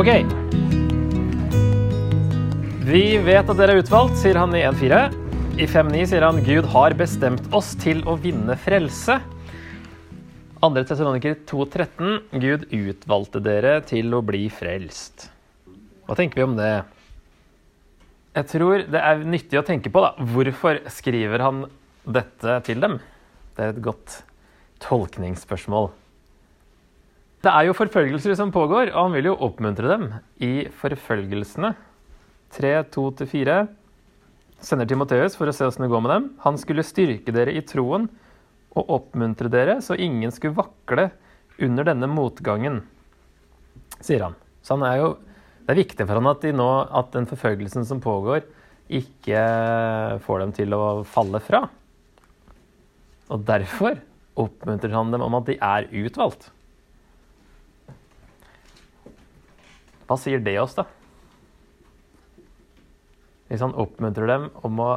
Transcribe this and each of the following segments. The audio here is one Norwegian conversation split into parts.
Ok. Vi vet at dere er utvalgt, sier han i 1.4. I 5.9 sier han Gud har bestemt oss til å vinne frelse. 2. Tessaloniker 2.13 Gud utvalgte dere til å bli frelst. Hva tenker vi om det? Jeg tror det er nyttig å tenke på da. hvorfor skriver han dette til dem. Det er et godt tolkningsspørsmål. Det er jo forfølgelser som pågår, og han vil jo oppmuntre dem i forfølgelsene. 3, 2-4 sender Timoteus for å se åssen det går med dem. Han skulle styrke dere i troen og oppmuntre dere, så ingen skulle vakle under denne motgangen, sier han. Så han er jo, det er viktig for han at, de nå, at den forfølgelsen som pågår, ikke får dem til å falle fra. Og derfor oppmuntrer han dem om at de er utvalgt. Hva sier det oss, da? Hvis han oppmuntrer dem om å,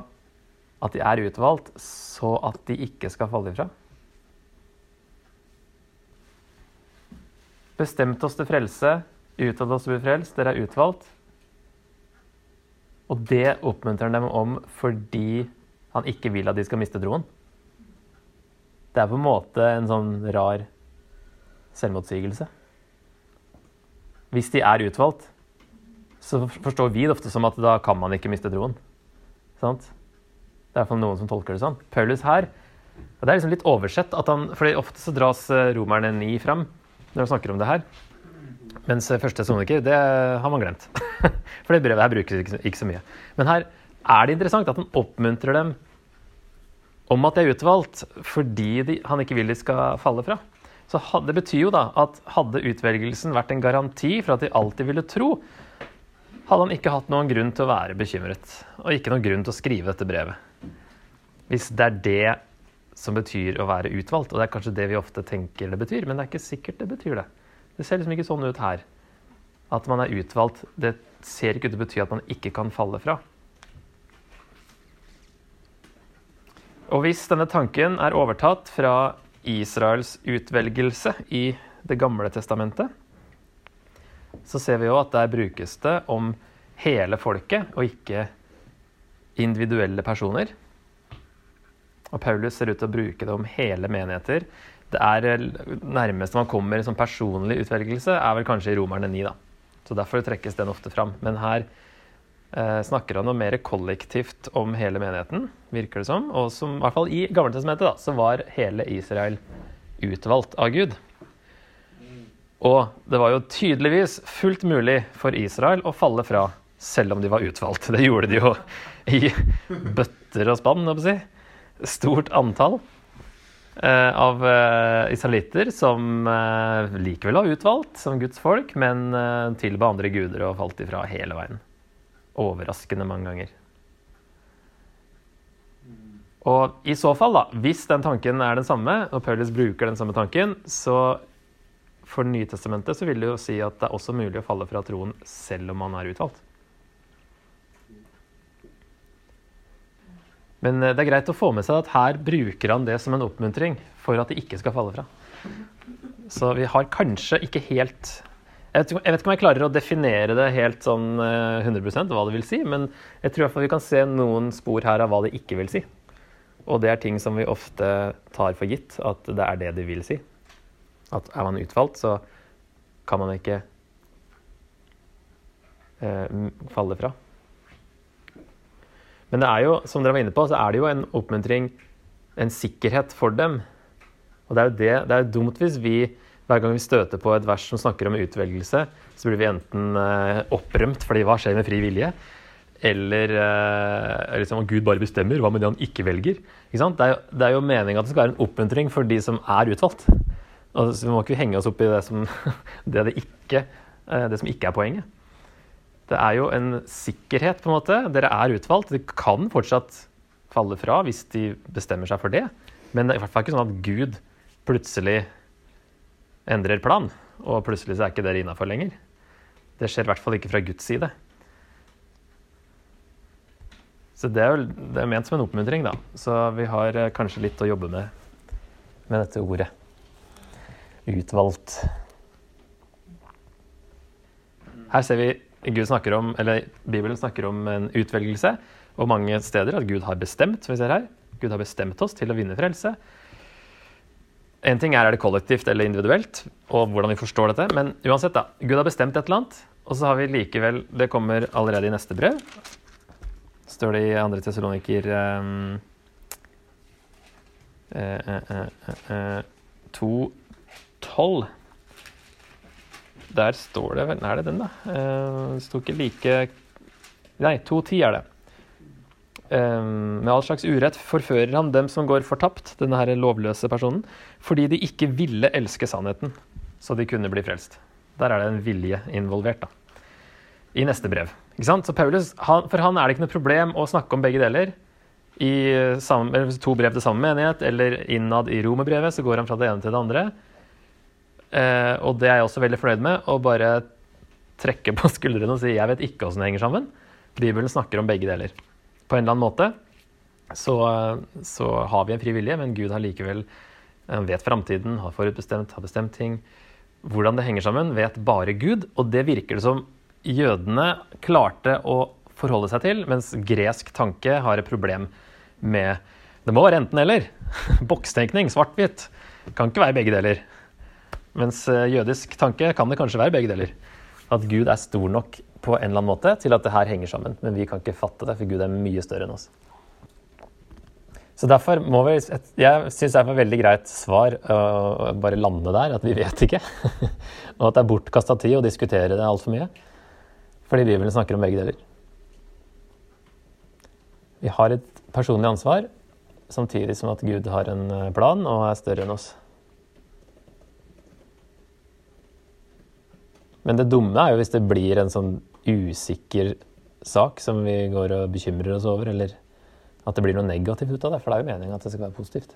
at de er utvalgt, så at de ikke skal falle ifra? Bestemt oss til frelse, utvalgt oss til å bli frelst, dere er utvalgt. Og det oppmuntrer han dem om fordi han ikke vil at de skal miste troen. Det er på en måte en sånn rar selvmotsigelse hvis de er utvalgt, så forstår vi det ofte som at da kan man ikke miste troen. Sant? Det er iallfall noen som tolker det sånn. Paulus her og Det er liksom litt oversett. at han, fordi Ofte så dras eh, romerne 9 fram når han snakker om det her. Mens eh, første soniker, det har man glemt. For det brevet her brukes ikke, ikke så mye. Men her er det interessant at han oppmuntrer dem om at de er utvalgt fordi de, han ikke vil de skal falle fra. Så Det betyr jo da at hadde utvelgelsen vært en garanti for at de alltid ville tro, hadde han ikke hatt noen grunn til å være bekymret, og ikke noen grunn til å skrive dette brevet. Hvis det er det som betyr å være utvalgt, og det er kanskje det vi ofte tenker det betyr, men det er ikke sikkert det betyr det. Det ser liksom ikke sånn ut her. At man er utvalgt, det ser ikke ut til å bety at man ikke kan falle fra. Og hvis denne tanken er overtatt fra Israels utvelgelse i Det gamle testamentet, så ser vi jo at der brukes det om hele folket, og ikke individuelle personer. Og Paulus ser ut til å bruke det om hele menigheter. Det er nærmeste man kommer som personlig utvelgelse, er vel kanskje i Romerne 9. da. Så Derfor trekkes den ofte fram. Men her snakker han noe mer kollektivt om hele menigheten, virker det som. Og som, i hvert fall i Gammeltestamentet da, så var hele Israel utvalgt av Gud. Og det var jo tydeligvis fullt mulig for Israel å falle fra selv om de var utvalgt. Det gjorde de jo i bøtter og spann, å si. Stort antall eh, av eh, israelitter som eh, likevel var utvalgt som Guds folk, men eh, tilba andre guder og falt ifra hele veien overraskende mange ganger. Og i så fall, da, hvis den tanken er den samme, og Paulus bruker den samme tanken, så for Nytestamentet så vil det jo si at det er også mulig å falle fra troen selv om man er utvalgt. Men eh, det er greit å få med seg at her bruker han det som en oppmuntring for at de ikke skal falle fra. Så vi har kanskje ikke helt jeg vet, ikke om jeg klarer å definere det helt sånn 100 eh, hva det vil si, men jeg tror vi kan se noen spor her av hva det ikke vil si. Og det er ting som vi ofte tar for gitt at det er det de vil si. At er man utvalgt, så kan man ikke eh, falle fra. Men det er jo, som dere var inne på, så er det jo en oppmuntring, en sikkerhet for dem. Og det er jo det, det er jo dumt hvis vi hver gang vi støter på et vers som snakker om utvelgelse, så blir vi enten eh, opprømt fordi hva skjer med fri vilje? Eller eh, liksom, at Gud bare bestemmer. Hva med det han ikke velger? Ikke det, er jo, det jo meninga at det skal være en oppmuntring for de som er utvalgt. Altså, vi må ikke henge oss opp i det som, det, det, ikke, eh, det som ikke er poenget. Det er jo en sikkerhet, på en måte. Dere er utvalgt. De kan fortsatt falle fra hvis de bestemmer seg for det. Men det er i hvert fall ikke sånn at Gud plutselig endrer plan, og plutselig så er ikke dere innafor lenger. Det skjer i hvert fall ikke fra Guds side. Så det er jo det er ment som en oppmuntring, da. Så vi har eh, kanskje litt å jobbe med med dette ordet. Utvalgt. Her ser vi Gud snakker om, eller Bibelen snakker om en utvelgelse, og mange steder at Gud har bestemt, som vi ser her. Gud har bestemt oss til å vinne frelse. En ting er er det kollektivt eller individuelt, og hvordan vi forstår dette. Men uansett, da. Gud har bestemt et eller annet, og så har vi likevel Det kommer allerede i neste brev. Står det i 2. tesaloniker um, uh, uh, uh, 2.12. Der står det vel Er det den, da? Det sto ikke like Nei, 2.10 er det. Um, med all slags urett forfører han dem som går fortapt, denne her lovløse personen, fordi de ikke ville elske sannheten, så de kunne bli frelst. Der er det en vilje involvert, da. I neste brev. Ikke sant? Så Paulus, han, For han er det ikke noe problem å snakke om begge deler. I samme, to brev til samme menighet, eller innad i romerbrevet, så går han fra det ene til det andre. Eh, og det er jeg også veldig fornøyd med, å bare trekke på skuldrene og si jeg vet ikke åssen det henger sammen. Bibelen snakker om begge deler på en eller annen måte, så, så har vi en fri vilje, men Gud har likevel han vet framtiden, har forutbestemt, har bestemt ting. Hvordan det henger sammen, vet bare Gud. Og det virker det som jødene klarte å forholde seg til, mens gresk tanke har et problem med Det må være enten-eller. Bokstenkning, svart-hvitt. Kan ikke være begge deler. Mens eh, jødisk tanke kan det kanskje være begge deler. At Gud er stor nok på en eller annen måte til at det her henger sammen. Men vi kan ikke fatte det, for Gud er mye større enn oss. Så derfor må vi, Jeg syns det er et veldig greit svar å bare lande der, at vi vet ikke. og at det er bortkasta tid å diskutere det altfor mye. Fordi Bibelen snakker om begge deler. Vi har et personlig ansvar, samtidig som at Gud har en eh, plan og er større enn oss. Men det dumme er jo hvis det blir en sånn usikker sak som vi går og bekymrer oss over, eller at det blir noe negativt ut av det. For det er jo meningen at det skal være positivt.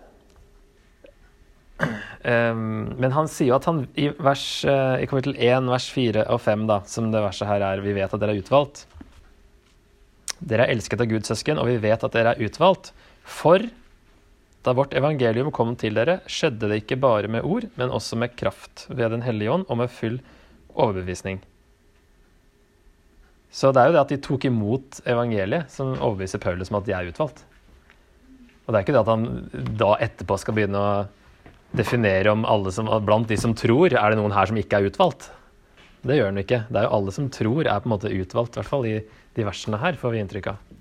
Um, men han sier jo at han i, vers, uh, i kapittel 1, vers 4 og 5, da, som det verset her er, vi vet at dere er utvalgt. Dere er elsket av Guds søsken, og vi vet at dere er utvalgt. For da vårt evangelium kom til dere, skjedde det ikke bare med ord, men også med kraft ved Den hellige ånd og med full overbevisning. Så det er jo det at de tok imot evangeliet, som overbeviser Paulus om at de er utvalgt. Og det er ikke det at han da etterpå skal begynne å definere om alle som Blant de som tror, er det noen her som ikke er utvalgt? Det gjør han ikke. Det er jo alle som tror, er på en måte utvalgt. I hvert fall i de versene her, får vi inntrykk av.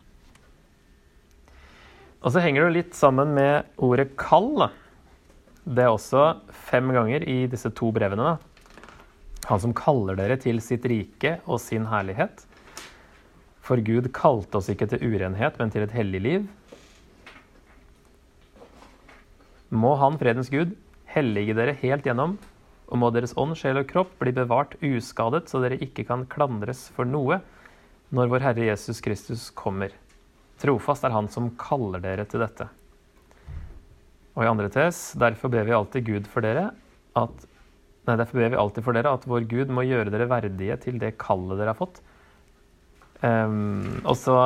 Og så henger det litt sammen med ordet 'kall'. Det er også fem ganger i disse to brevene. Han som kaller dere til sitt rike og sin herlighet. For Gud kalte oss ikke til urenhet, men til et hellig liv. Må Han, fredens Gud, hellige dere helt gjennom, og må deres ånd, sjel og kropp bli bevart uskadet, så dere ikke kan klandres for noe når vår Herre Jesus Kristus kommer. Trofast er Han som kaller dere til dette. Og i andre tes, derfor ber vi alltid Gud for dere at Nei, derfor ber vi alltid for dere at vår Gud må gjøre dere verdige til det kallet dere har fått, Um, og så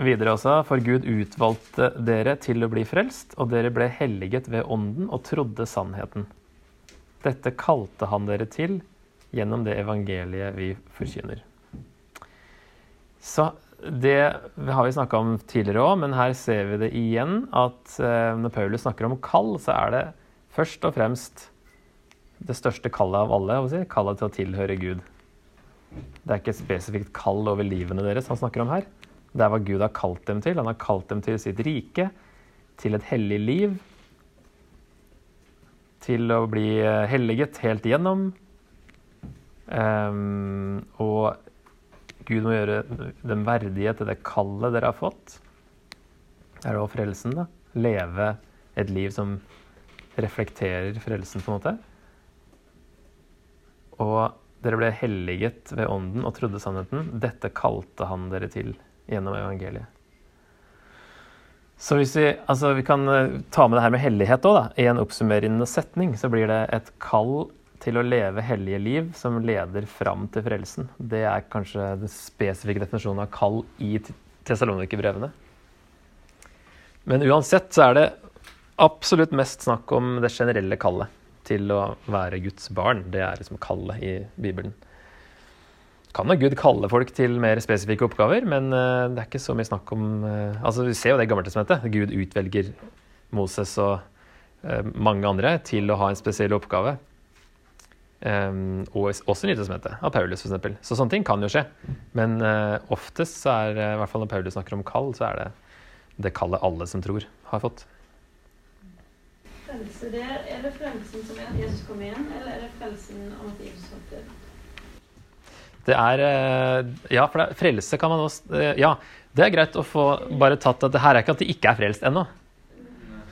videre også, for Gud utvalgte dere til å bli frelst, og dere ble helliget ved ånden og trodde sannheten. Dette kalte han dere til gjennom det evangeliet vi forkynner. Så det har vi snakka om tidligere òg, men her ser vi det igjen at uh, når Paulus snakker om kall, så er det først og fremst det største kallet av alle, kallet til å tilhøre Gud. Det er ikke et spesifikt kall over livene deres han snakker om her. Det er hva Gud har kalt dem til. Han har kalt dem til sitt rike, til et hellig liv, til å bli eh, helliget helt igjennom. Um, og Gud må gjøre dem verdige til det kallet dere har fått. Det er òg frelsen, da. Leve et liv som reflekterer frelsen, på en måte. Og dere ble helliget ved ånden og trodde sannheten. Dette kalte han dere til gjennom evangeliet. Så hvis vi, altså vi kan eh, ta med det her med hellighet òg, i en oppsummerende setning, så blir det et kall til å leve hellige liv som leder fram til frelsen. Det er kanskje den spesifikke definisjonen av kall i Tessalonikerbrevene. Men uansett så er det absolutt mest snakk om det generelle kallet til å være Guds barn. Det er liksom kallet i Bibelen. kan jo Gud kalle folk til mer spesifikke oppgaver, men eh, det er ikke så mye snakk om eh, Altså, Vi ser jo det i Gammeltestamentet. Gud utvelger Moses og eh, mange andre til å ha en spesiell oppgave. Um, og også Nytestamentet, av Paulus f.eks. Så sånne ting kan jo skje. Men oftest så er i hvert fall når Paulus snakker om kall, så er det det kallet alle som tror, har fått. Frelse der, er det frelsen som er at Jesus kom igjen, eller er det frelsen om at Jesus holdt død? Det er Ja, for det, frelse kan man også Ja, det er greit å få bare tatt at det her er ikke at de ikke er frelst ennå.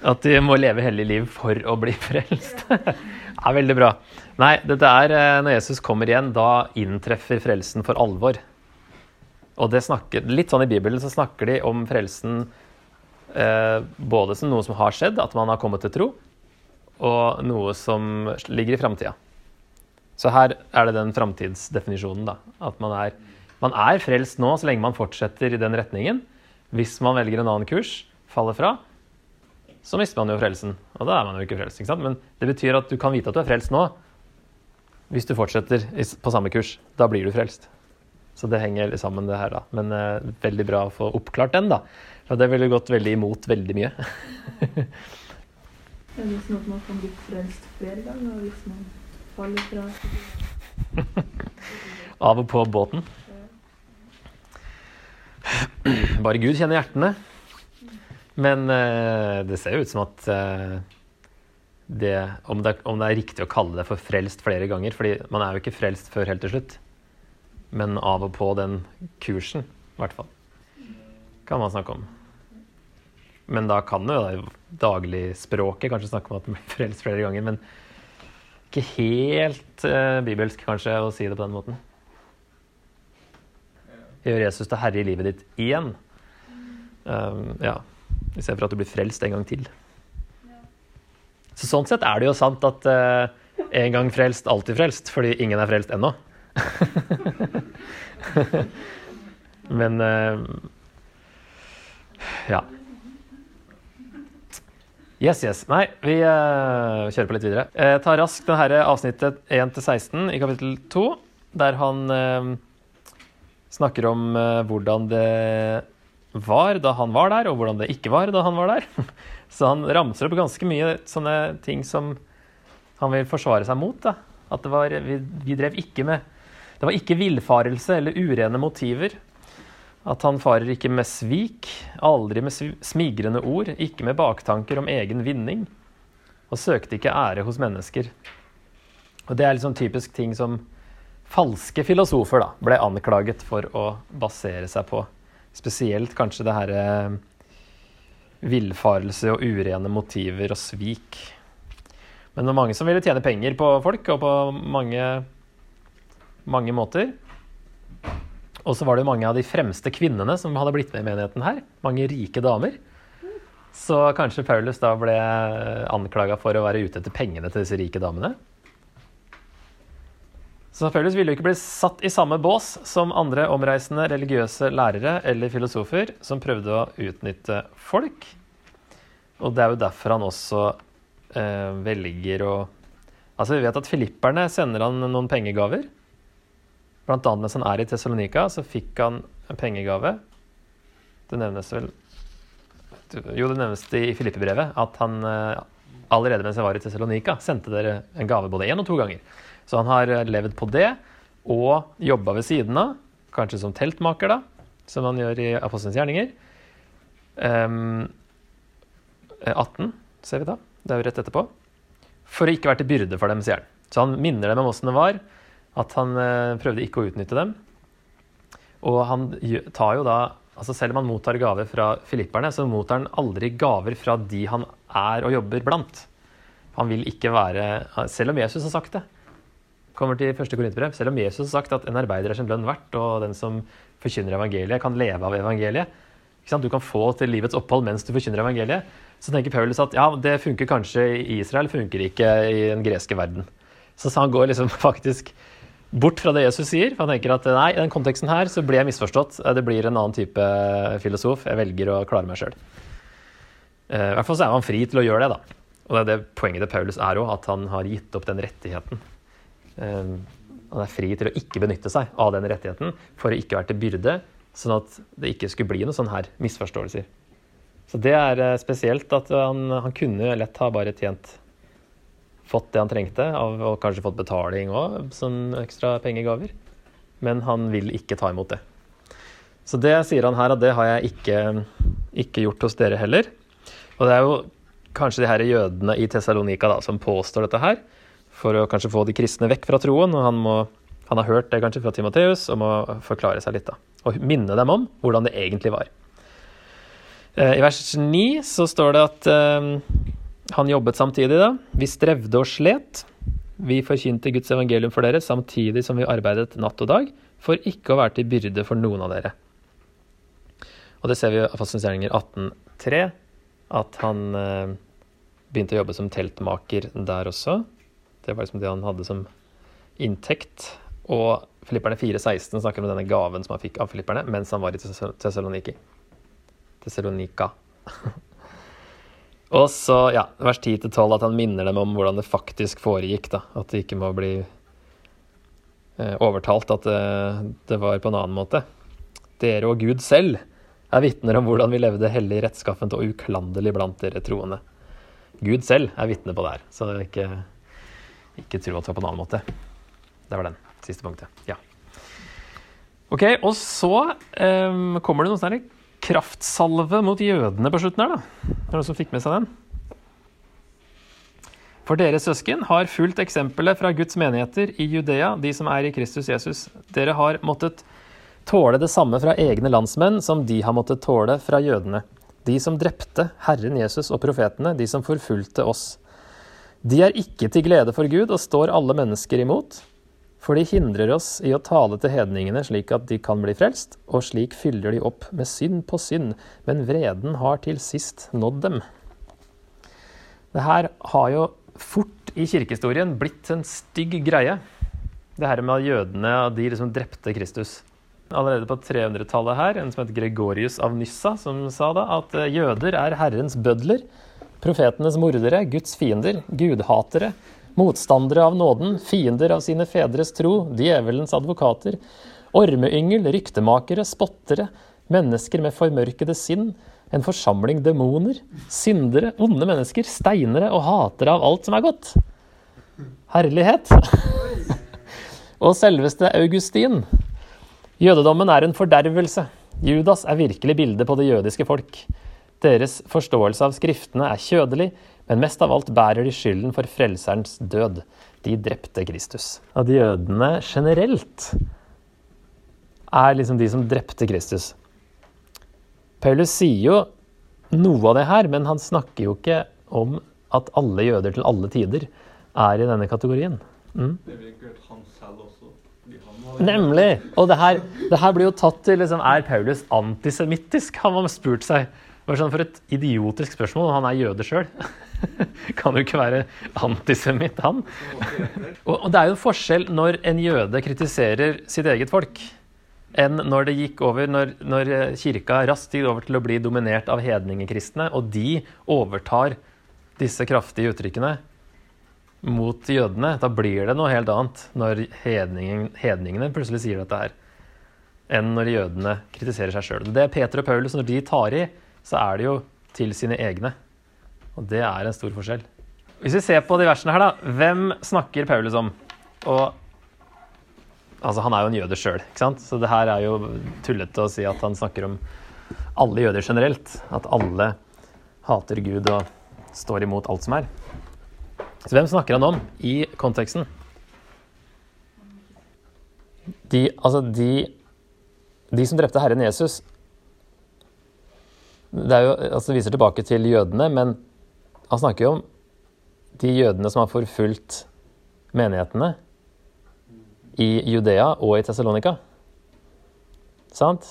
At de må leve hellig liv for å bli frelst. det er veldig bra. Nei, dette er når Jesus kommer igjen, da inntreffer frelsen for alvor. Og det snakker, litt sånn i Bibelen så snakker de om frelsen eh, både som noe som har skjedd, at man har kommet til tro, og noe som ligger i framtida. Så her er det den framtidsdefinisjonen, da. At man er, man er frelst nå så lenge man fortsetter i den retningen. Hvis man velger en annen kurs, faller fra, så mister man jo frelsen. Og da er man jo ikke frelst. ikke sant? Men det betyr at du kan vite at du er frelst nå, hvis du fortsetter på samme kurs. Da blir du frelst. Så det henger sammen, det her, da. Men eh, veldig bra å få oppklart den, da. For det ville gått veldig imot veldig mye. er det sånn at man kan bli frelst flere ganger hvis man faller fra? Av og på båten. Bare Gud kjenner hjertene. Men uh, det ser jo ut som at uh, det om, det om, det er riktig å kalle det for frelst flere ganger. fordi man er jo ikke frelst før helt til slutt. Men av og på den kursen, i hvert fall, kan man snakke om. Men da kan jo dagligspråket kanskje snakke om at man blir frelst flere ganger. Men ikke helt uh, bibelsk kanskje å si det på den måten. Gjør Jesus til herre i livet ditt igjen. Um, ja. For at du blir frelst en gang til. Så sånn sett er det jo sant at uh, en gang frelst, alltid frelst, fordi ingen er frelst ennå. Men uh, ja. Yes, yes. Nei, vi uh, kjører på litt videre. Jeg tar raskt denne avsnittet 1-16 i kapittel 2, der han snakker om hvordan det var da han var der, og hvordan det ikke var da han var der. Så han ramser opp ganske mye sånne ting som han vil forsvare seg mot. Da. At det var, vi, vi drev ikke med Det var ikke villfarelse eller urene motiver. At han farer ikke med svik, aldri med smigrende ord, ikke med baktanker om egen vinning. Og søkte ikke ære hos mennesker. Og Det er liksom typisk ting som falske filosofer da, ble anklaget for å basere seg på. Spesielt kanskje det herre eh, villfarelse og urene motiver og svik. Men det var mange som ville tjene penger på folk, og på mange, mange måter. Og så var det mange av de fremste kvinnene som hadde blitt med i menigheten her. Mange rike damer. Så kanskje Paulus da ble anklaga for å være ute etter pengene til disse rike damene. Så Paulus ville jo ikke bli satt i samme bås som andre omreisende religiøse lærere eller filosofer som prøvde å utnytte folk. Og det er jo derfor han også eh, velger å Altså, vi vet at filipperne sender han noen pengegaver. Blant annet mens han er i Tessalonika, så fikk han en pengegave. Det nevnes vel Jo, det nevnes det i Filippebrevet at han eh, allerede mens jeg var i Tessalonika, sendte dere en gave både én og to ganger. Så han har eh, levd på det og jobba ved siden av, kanskje som teltmaker, da, som han gjør i Apostelens gjerninger. Um, ehm, 18 eh, ser vi da. Det er jo rett etterpå. For å ikke være til byrde for dem, sier han. Så han minner dem om åssen det var, at han uh, prøvde ikke å utnytte dem. Og han tar jo da altså Selv om han mottar gaver fra filipperne, så mottar han aldri gaver fra de han er og jobber blant. Han vil ikke være Selv om Jesus har sagt det, kommer til første korinterbrev, selv om Jesus har sagt at en arbeider er sin lønn verdt, og den som forkynner evangeliet, kan leve av evangeliet Du kan få til livets opphold mens du forkynner evangeliet. Så tenker Paulus at ja, det funker kanskje i Israel, funker ikke i den greske verden. Så han går liksom faktisk bort fra det Jesus sier. For han tenker at nei, i den konteksten her så blir jeg misforstått. Det blir en annen type filosof. Jeg velger å klare meg sjøl. Eh, I hvert fall så er han fri til å gjøre det, da. Og det er det poenget til Paulus er òg, at han har gitt opp den rettigheten. Eh, Han er fri til å ikke benytte seg av den rettigheten for å ikke være til byrde, sånn at det ikke skulle bli noen sånne her misforståelser. Så det er eh, spesielt at han, han kunne lett ha bare tjent Fått det han trengte, og kanskje fått betaling òg, sånn ekstra pengegaver. Men han vil ikke ta imot det. Så det sier han her at det har jeg ikke, ikke gjort hos dere heller. Og det er jo kanskje de her jødene i Tessalonika da, som påstår dette her, for å kanskje få de kristne vekk fra troen. Og han, må, han har hørt det kanskje fra Timoteus og må forklare seg litt. da, Og minne dem om hvordan det egentlig var. Eh, I vers 9 så står det at eh, han jobbet samtidig, da. Vi strevde og slet. Vi forkynte Guds evangelium for dere samtidig som vi arbeidet natt og dag, for ikke å være til byrde for noen av dere. Og det ser vi i Apostelens gjerninger 18.3, at han eh, begynte å jobbe som teltmaker der også. Det var liksom det han hadde som inntekt. Og Filipperne 4.16 snakker om denne gaven som han fikk av filipperne mens han var i Tessal- Tessaloniki. Tessalonika. Og så, ja, vers 10-12, at han minner dem om hvordan det faktisk foregikk. da, At det ikke må bli eh, overtalt at det, det var på en annen måte. Dere og Gud selv er vitner om hvordan vi levde hellig, rettskaffent og uklanderlig blant dere troende. Gud selv er vitne på det her, så ikke, ikke tro at det var på en annen måte. Det var den siste punktet. Ja. Ok, og så em, kommer det noen sånne kraftsalve mot jødene på slutten her, da. Er det noen som fikk med seg den? For dere søsken har fulgt eksempelet fra Guds menigheter i Judea, de som er i Kristus Jesus. Dere har måttet tåle det samme fra egne landsmenn som de har måttet tåle fra jødene. De som drepte Herren Jesus og profetene, de som forfulgte oss. De er ikke til glede for Gud og står alle mennesker imot, for de hindrer oss i å tale til hedningene slik at de kan bli frelst, og slik fyller de opp med synd på synd, men vreden har til sist nådd dem. Det her har jo fort i kirkehistorien blitt en stygg greie. Det her med at jødene de liksom drepte Kristus. Allerede på 300-tallet her, en som heter Gregorius av Nyssa, som sa da at eh, jøder er Herrens bødler, profetenes mordere, Guds fiender, gudhatere, motstandere av nåden, fiender av sine fedres tro, djevelens advokater, ormeyngel, ryktemakere, spottere, mennesker med formørkede sinn, en forsamling demoner, syndere, onde mennesker, steinere og hatere av alt som er godt. Herlighet! og selveste Augustin. Jødedommen er en fordervelse. Judas er virkelig bildet på det jødiske folk. Deres forståelse av skriftene er kjødelig, men mest av alt bærer de skylden for frelserens død. De drepte Kristus. At jødene generelt er liksom de som drepte Kristus. Paulus sier jo noe av det her, men han snakker jo ikke om at alle jøder til alle tider er i denne kategorien. Mm. Det ville inkludert han selv også. Nemlig! Og det her, det her blir jo tatt til liksom, Er Paulus antisemittisk? Han har spurt seg. Det var sånn For et idiotisk spørsmål. Han er jøde sjøl. kan jo ikke være antisemitt, han. Og, det er jo en forskjell når en jøde kritiserer sitt eget folk, enn når det gikk over Når, når eh, kirka raskt gikk over til å bli dominert av hedningekristne, og de overtar disse kraftige uttrykkene mot jødene, da blir det noe helt annet når hedningen, hedningene plutselig sier dette her, enn når jødene kritiserer seg sjøl. Det er Peter og Paulus, når de tar i, så er det jo til sine egne. Og det er en stor forskjell. Hvis vi ser på de versene her, da. Hvem snakker Paulus om? Og Altså, han er jo en jøde sjøl, ikke sant? Så det her er jo tullete å si at han snakker om alle jøder generelt. At alle hater Gud og står imot alt som er. Så hvem snakker han om i konteksten? De, altså de, de som drepte Herren Jesus Det jo, altså viser tilbake til jødene, men han snakker jo om de jødene som har forfulgt menighetene i Judea og i Tessalonika. Sant?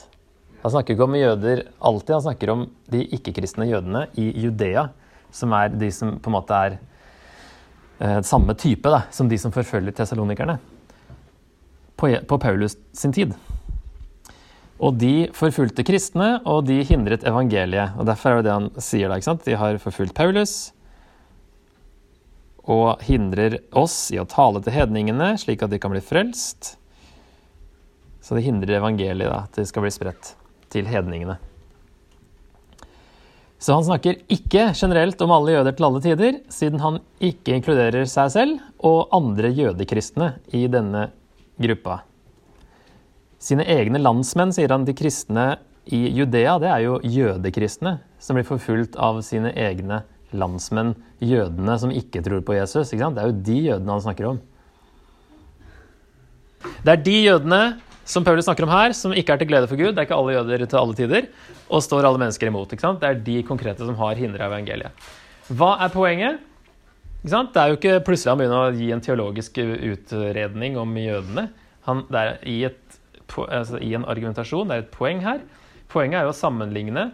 Han snakker ikke om jøder alltid, han snakker om de ikke-kristne jødene i Judea, som er de som på en måte er eh, samme type da, som de som forfølger tessalonikerne på, på Paulus sin tid. Og de forfulgte kristne, og de hindret evangeliet. Og Derfor er det det han sier da. ikke sant? De har forfulgt Paulus. og hindrer oss i å tale til hedningene, slik at de kan bli frelst. Så det hindrer evangeliet, da, at det skal bli spredt til hedningene. Så han snakker ikke generelt om alle jøder til alle tider, siden han ikke inkluderer seg selv og andre jødekristne i denne gruppa. Sine egne landsmenn, sier han, de kristne i Judea, det er jo jødekristne som blir forfulgt av sine egne landsmenn, jødene som ikke tror på Jesus. Det er jo de jødene han snakker om. Det er de jødene som Paulus snakker om her, som ikke er til glede for Gud. Det er ikke alle jøder til alle tider. Og står alle mennesker imot. Det er de konkrete som har hindra evangeliet. Hva er poenget? Det er jo ikke plutselig han begynner å gi en teologisk utredning om jødene. Han, det er i, et, altså i en argumentasjon, det er et poeng her. Poenget er jo å sammenligne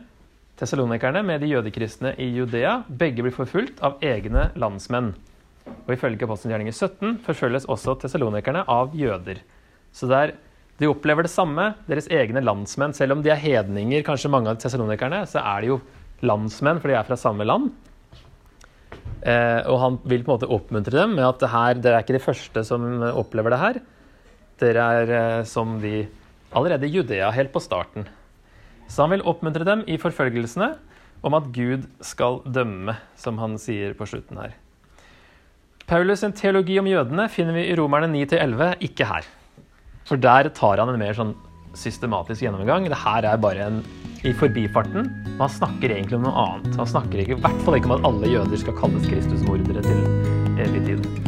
tessalonikerne med de jødekristne i Judea. Begge blir forfulgt av egne landsmenn. Og ifølge Apostelens gjerninger 17 forfølges også tessalonikerne av jøder. Så det er de opplever det samme, deres egne landsmenn. Selv om de er hedninger, kanskje mange av tessalonikerne, så er de jo landsmenn, for de er fra samme land. Eh, og han vil på en måte oppmuntre dem med at det her, dere er ikke de første som opplever det her. Dere er eh, som de allerede i Judea, helt på starten. Så han vil oppmuntre dem i forfølgelsene om at Gud skal dømme, som han sier på slutten her. Paulus' sin teologi om jødene finner vi i Romerne 9-11, ikke her. For der tar han en mer sånn systematisk gjennomgang. Det her er bare en i forbifarten. Han snakker egentlig om noe annet. Han snakker ikke, i hvert fall ikke om at alle jøder skal kalles Kristus-mordere til evig tid.